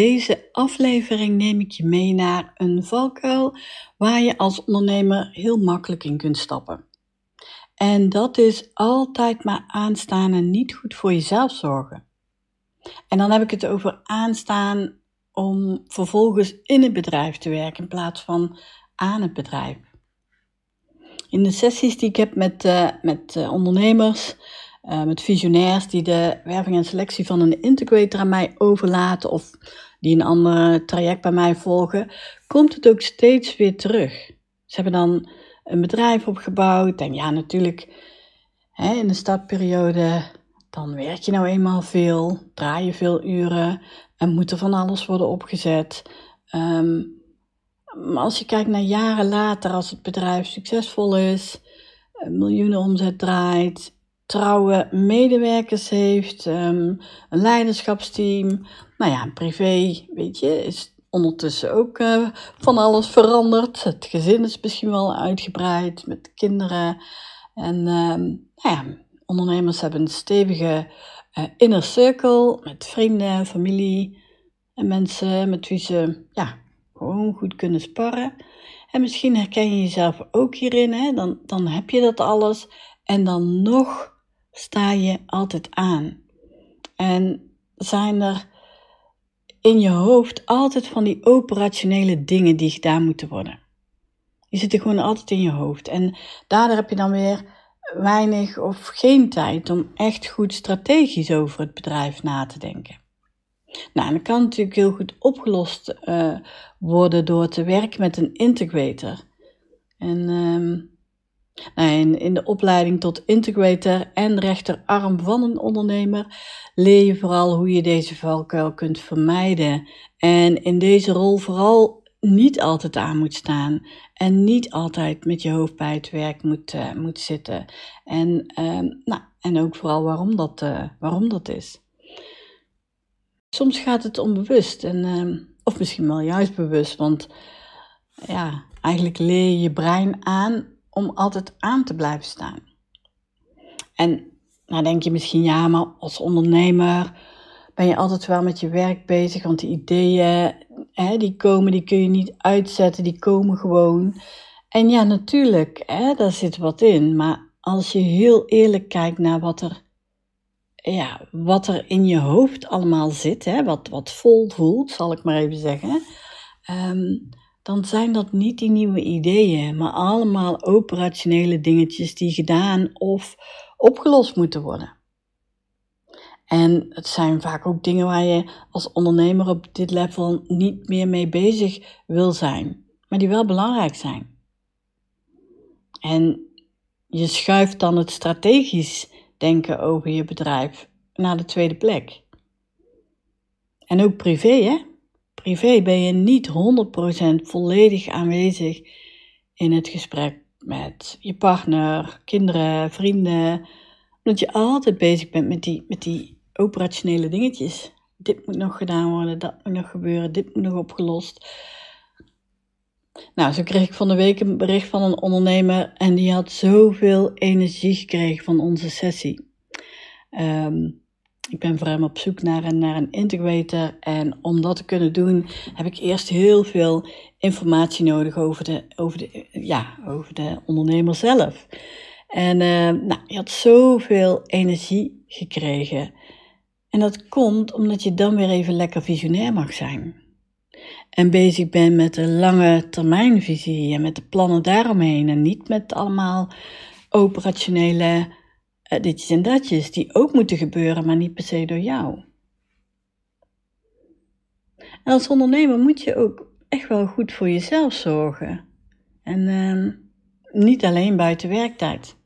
Deze aflevering neem ik je mee naar een valkuil waar je als ondernemer heel makkelijk in kunt stappen. En dat is altijd maar aanstaan en niet goed voor jezelf zorgen. En dan heb ik het over aanstaan om vervolgens in het bedrijf te werken in plaats van aan het bedrijf. In de sessies die ik heb met, uh, met uh, ondernemers, uh, met visionairs die de werving en selectie van een integrator aan mij overlaten of die een ander traject bij mij volgen, komt het ook steeds weer terug. Ze hebben dan een bedrijf opgebouwd en ja, natuurlijk hè, in de startperiode, dan werk je nou eenmaal veel, draai je veel uren en moet er van alles worden opgezet. Um, maar als je kijkt naar jaren later, als het bedrijf succesvol is, miljoenen omzet draait, trouwe medewerkers heeft, um, een leiderschapsteam. Nou ja, privé, weet je, is ondertussen ook uh, van alles veranderd. Het gezin is misschien wel uitgebreid met kinderen. En um, nou ja, ondernemers hebben een stevige uh, inner circle met vrienden, familie en mensen met wie ze ja, gewoon goed kunnen sparren. En misschien herken je jezelf ook hierin, hè? Dan, dan heb je dat alles en dan nog sta je altijd aan. En zijn er in je hoofd altijd van die operationele dingen die gedaan moeten worden. Die zitten gewoon altijd in je hoofd. En daardoor heb je dan weer weinig of geen tijd om echt goed strategisch over het bedrijf na te denken. Nou, dat kan natuurlijk heel goed opgelost uh, worden door te werken met een integrator. En um, in, de opleiding tot integrator en rechterarm van een ondernemer leer je vooral hoe je deze valkuil kunt vermijden. En in deze rol vooral niet altijd aan moet staan en niet altijd met je hoofd bij het werk moet, uh, moet zitten. En, uh, nou, en ook vooral waarom dat, uh, waarom dat is. Soms gaat het onbewust, en, ehm, of misschien wel juist bewust, want ja, eigenlijk leer je je brein aan om altijd aan te blijven staan. En nou denk je misschien, ja, maar als ondernemer ben je altijd wel met je werk bezig, want die ideeën, hè, die komen, die kun je niet uitzetten, die komen gewoon. En ja, natuurlijk, hè, daar zit wat in, maar als je heel eerlijk kijkt naar wat er ja, wat er in je hoofd allemaal zit, hè, wat, wat vol voelt, zal ik maar even zeggen, um, dan zijn dat niet die nieuwe ideeën, maar allemaal operationele dingetjes die gedaan of opgelost moeten worden. En het zijn vaak ook dingen waar je als ondernemer op dit level niet meer mee bezig wil zijn, maar die wel belangrijk zijn. En je schuift dan het strategisch denken over je bedrijf naar de tweede plek. En ook privé, hè? Privé ben je niet 100% volledig aanwezig in het gesprek met je partner, kinderen, vrienden, omdat je altijd bezig bent met die, met die operationele dingetjes. Dit moet nog gedaan worden, dat moet nog gebeuren, dit moet nog opgelost. Nou, zo kreeg ik van de week een bericht van een ondernemer en die had zoveel energie gekregen van onze sessie. Um, ik ben voor hem op zoek naar een, naar een integrator. En om dat te kunnen doen, heb ik eerst heel veel informatie nodig over de, over de, ja, over de ondernemer zelf. En uh, nou, je had zoveel energie gekregen. En dat komt omdat je dan weer even lekker visionair mag zijn. En bezig bent met de lange termijnvisie en met de plannen daaromheen. En niet met allemaal operationele uh, ditjes en datjes die ook moeten gebeuren, maar niet per se door jou. En als ondernemer moet je ook echt wel goed voor jezelf zorgen. En uh, niet alleen buiten werktijd.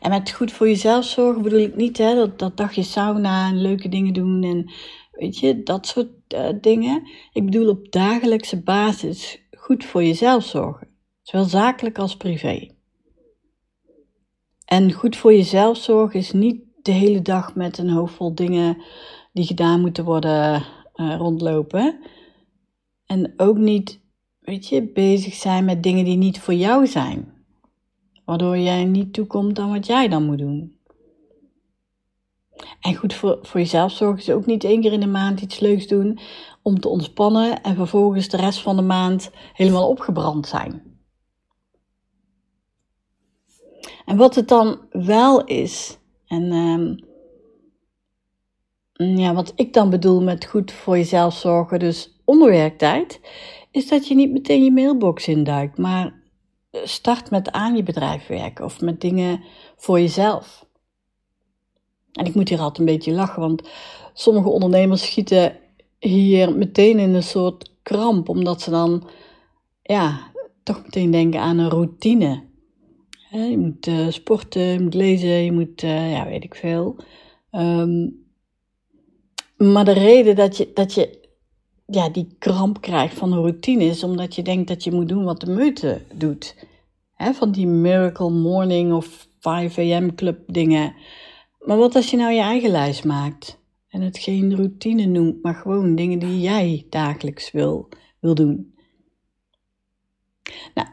En met goed voor jezelf zorgen bedoel ik niet hè, dat, dat dagje sauna en leuke dingen doen en weet je, dat soort uh, dingen. Ik bedoel op dagelijkse basis goed voor jezelf zorgen, zowel zakelijk als privé. En goed voor jezelf zorgen is niet de hele dag met een hoofd vol dingen die gedaan moeten worden uh, rondlopen. En ook niet, weet je, bezig zijn met dingen die niet voor jou zijn. Waardoor jij niet toekomt aan wat jij dan moet doen. En goed voor, voor jezelf zorgen is ook niet één keer in de maand iets leuks doen om te ontspannen en vervolgens de rest van de maand helemaal opgebrand zijn. En wat het dan wel is, en um, ja, wat ik dan bedoel met goed voor jezelf zorgen, dus onderwerktijd, is dat je niet meteen je mailbox induikt, maar start met aan je bedrijf werken of met dingen voor jezelf. En ik moet hier altijd een beetje lachen, want sommige ondernemers schieten hier meteen in een soort kramp, omdat ze dan ja, toch meteen denken aan een routine. Je moet uh, sporten, je moet lezen, je moet, uh, ja, weet ik veel. Um, maar de reden dat je, dat je ja, die kramp krijgt van een routine is omdat je denkt dat je moet doen wat de meute doet. Van die Miracle Morning of 5 a.m. club dingen. Maar wat als je nou je eigen lijst maakt en het geen routine noemt, maar gewoon dingen die jij dagelijks wil, wil doen? Nou,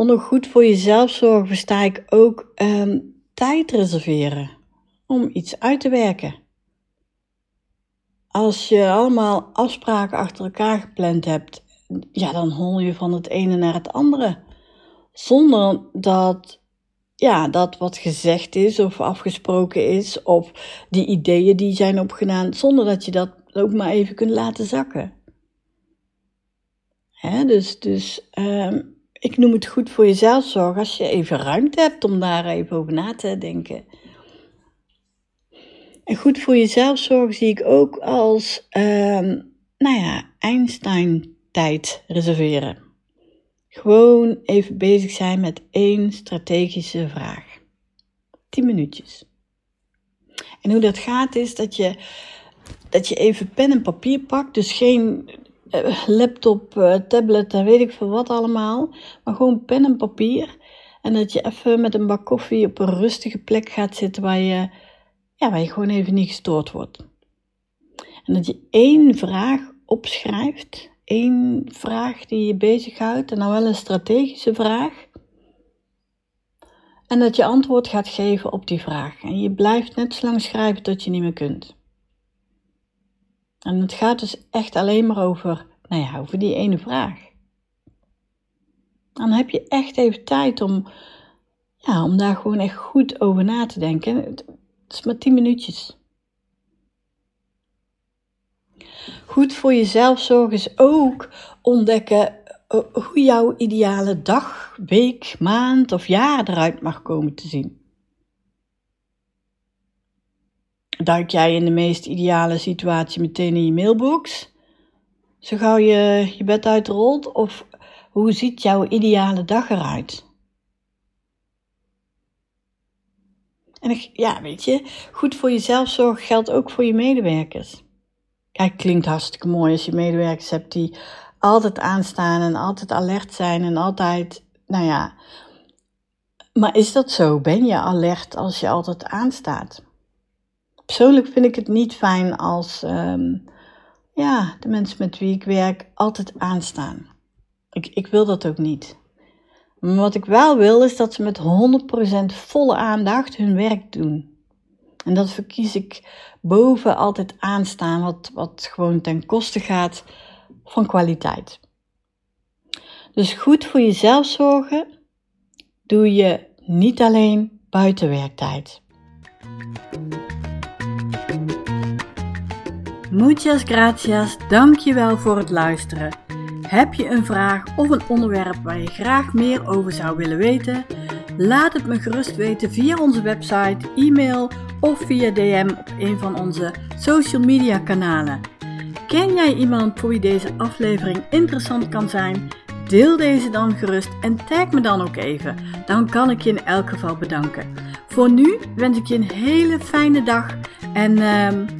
onder goed voor jezelf zorgen versta ik ook um, tijd reserveren om iets uit te werken. Als je allemaal afspraken achter elkaar gepland hebt, ja, dan hol je van het ene naar het andere. Zonder dat, ja, dat wat gezegd is of afgesproken is, of die ideeën die zijn opgedaan, zonder dat je dat ook maar even kunt laten zakken. Hè, dus dus um, ik noem het goed voor jezelf zorgen als je even ruimte hebt om daar even over na te denken. En goed voor jezelf zorgen zie ik ook als, uh, nou ja, Einstein-tijd reserveren. Gewoon even bezig zijn met één strategische vraag. 10 minuutjes. En hoe dat gaat is dat je, dat je even pen en papier pakt. Dus geen laptop, uh, tablet en weet ik veel wat allemaal. Maar gewoon pen en papier. En dat je even met een bak koffie op een rustige plek gaat zitten waar je ja, waar je gewoon even niet gestoord wordt. En dat je één vraag opschrijft, één vraag die je bezighoudt, en dan wel een strategische vraag. En dat je antwoord gaat geven op die vraag. En je blijft net zo lang schrijven tot je niet meer kunt. En het gaat dus echt alleen maar over, nou ja, over die ene vraag. Dan heb je echt even tijd om, ja, om daar gewoon echt goed over na te denken. Het is maar 10 minuutjes. Goed voor jezelf zorgen is ook ontdekken eh, hoe jouw ideale dag, week, maand of jaar eruit mag komen te zien. Duik jij in de meest ideale situatie meteen in je mailbox? Zo gauw je je bed uitrolt? Of hoe ziet jouw ideale dag eruit? En ja, weet je, goed voor jezelf zorgen geldt ook voor je medewerkers. Kijk, klinkt hartstikke mooi als je medewerkers hebt die altijd aanstaan en altijd alert zijn en altijd, nou ja. Maar is dat zo? Ben je alert als je altijd aanstaat? Persoonlijk vind ik het niet fijn als um, ja, de mensen met wie ik werk altijd aanstaan. Ik, ik wil dat ook niet. Maar wat ik wel wil is dat ze met 100% volle aandacht hun werk doen. En dat verkies ik boven altijd aanstaan, wat, wat gewoon ten koste gaat van kwaliteit. Dus goed voor jezelf zorgen doe je niet alleen buiten werktijd. Muchas gracias, dankjewel voor het luisteren. Heb je een vraag of een onderwerp waar je graag meer over zou willen weten? Laat het me gerust weten via onze website, e-mail of via DM op een van onze social media kanalen. Ken jij iemand voor wie deze aflevering interessant kan zijn? Deel deze dan gerust en tag me dan ook even. Dan kan ik je in elk geval bedanken. Voor nu wens ik je een hele fijne dag en uh,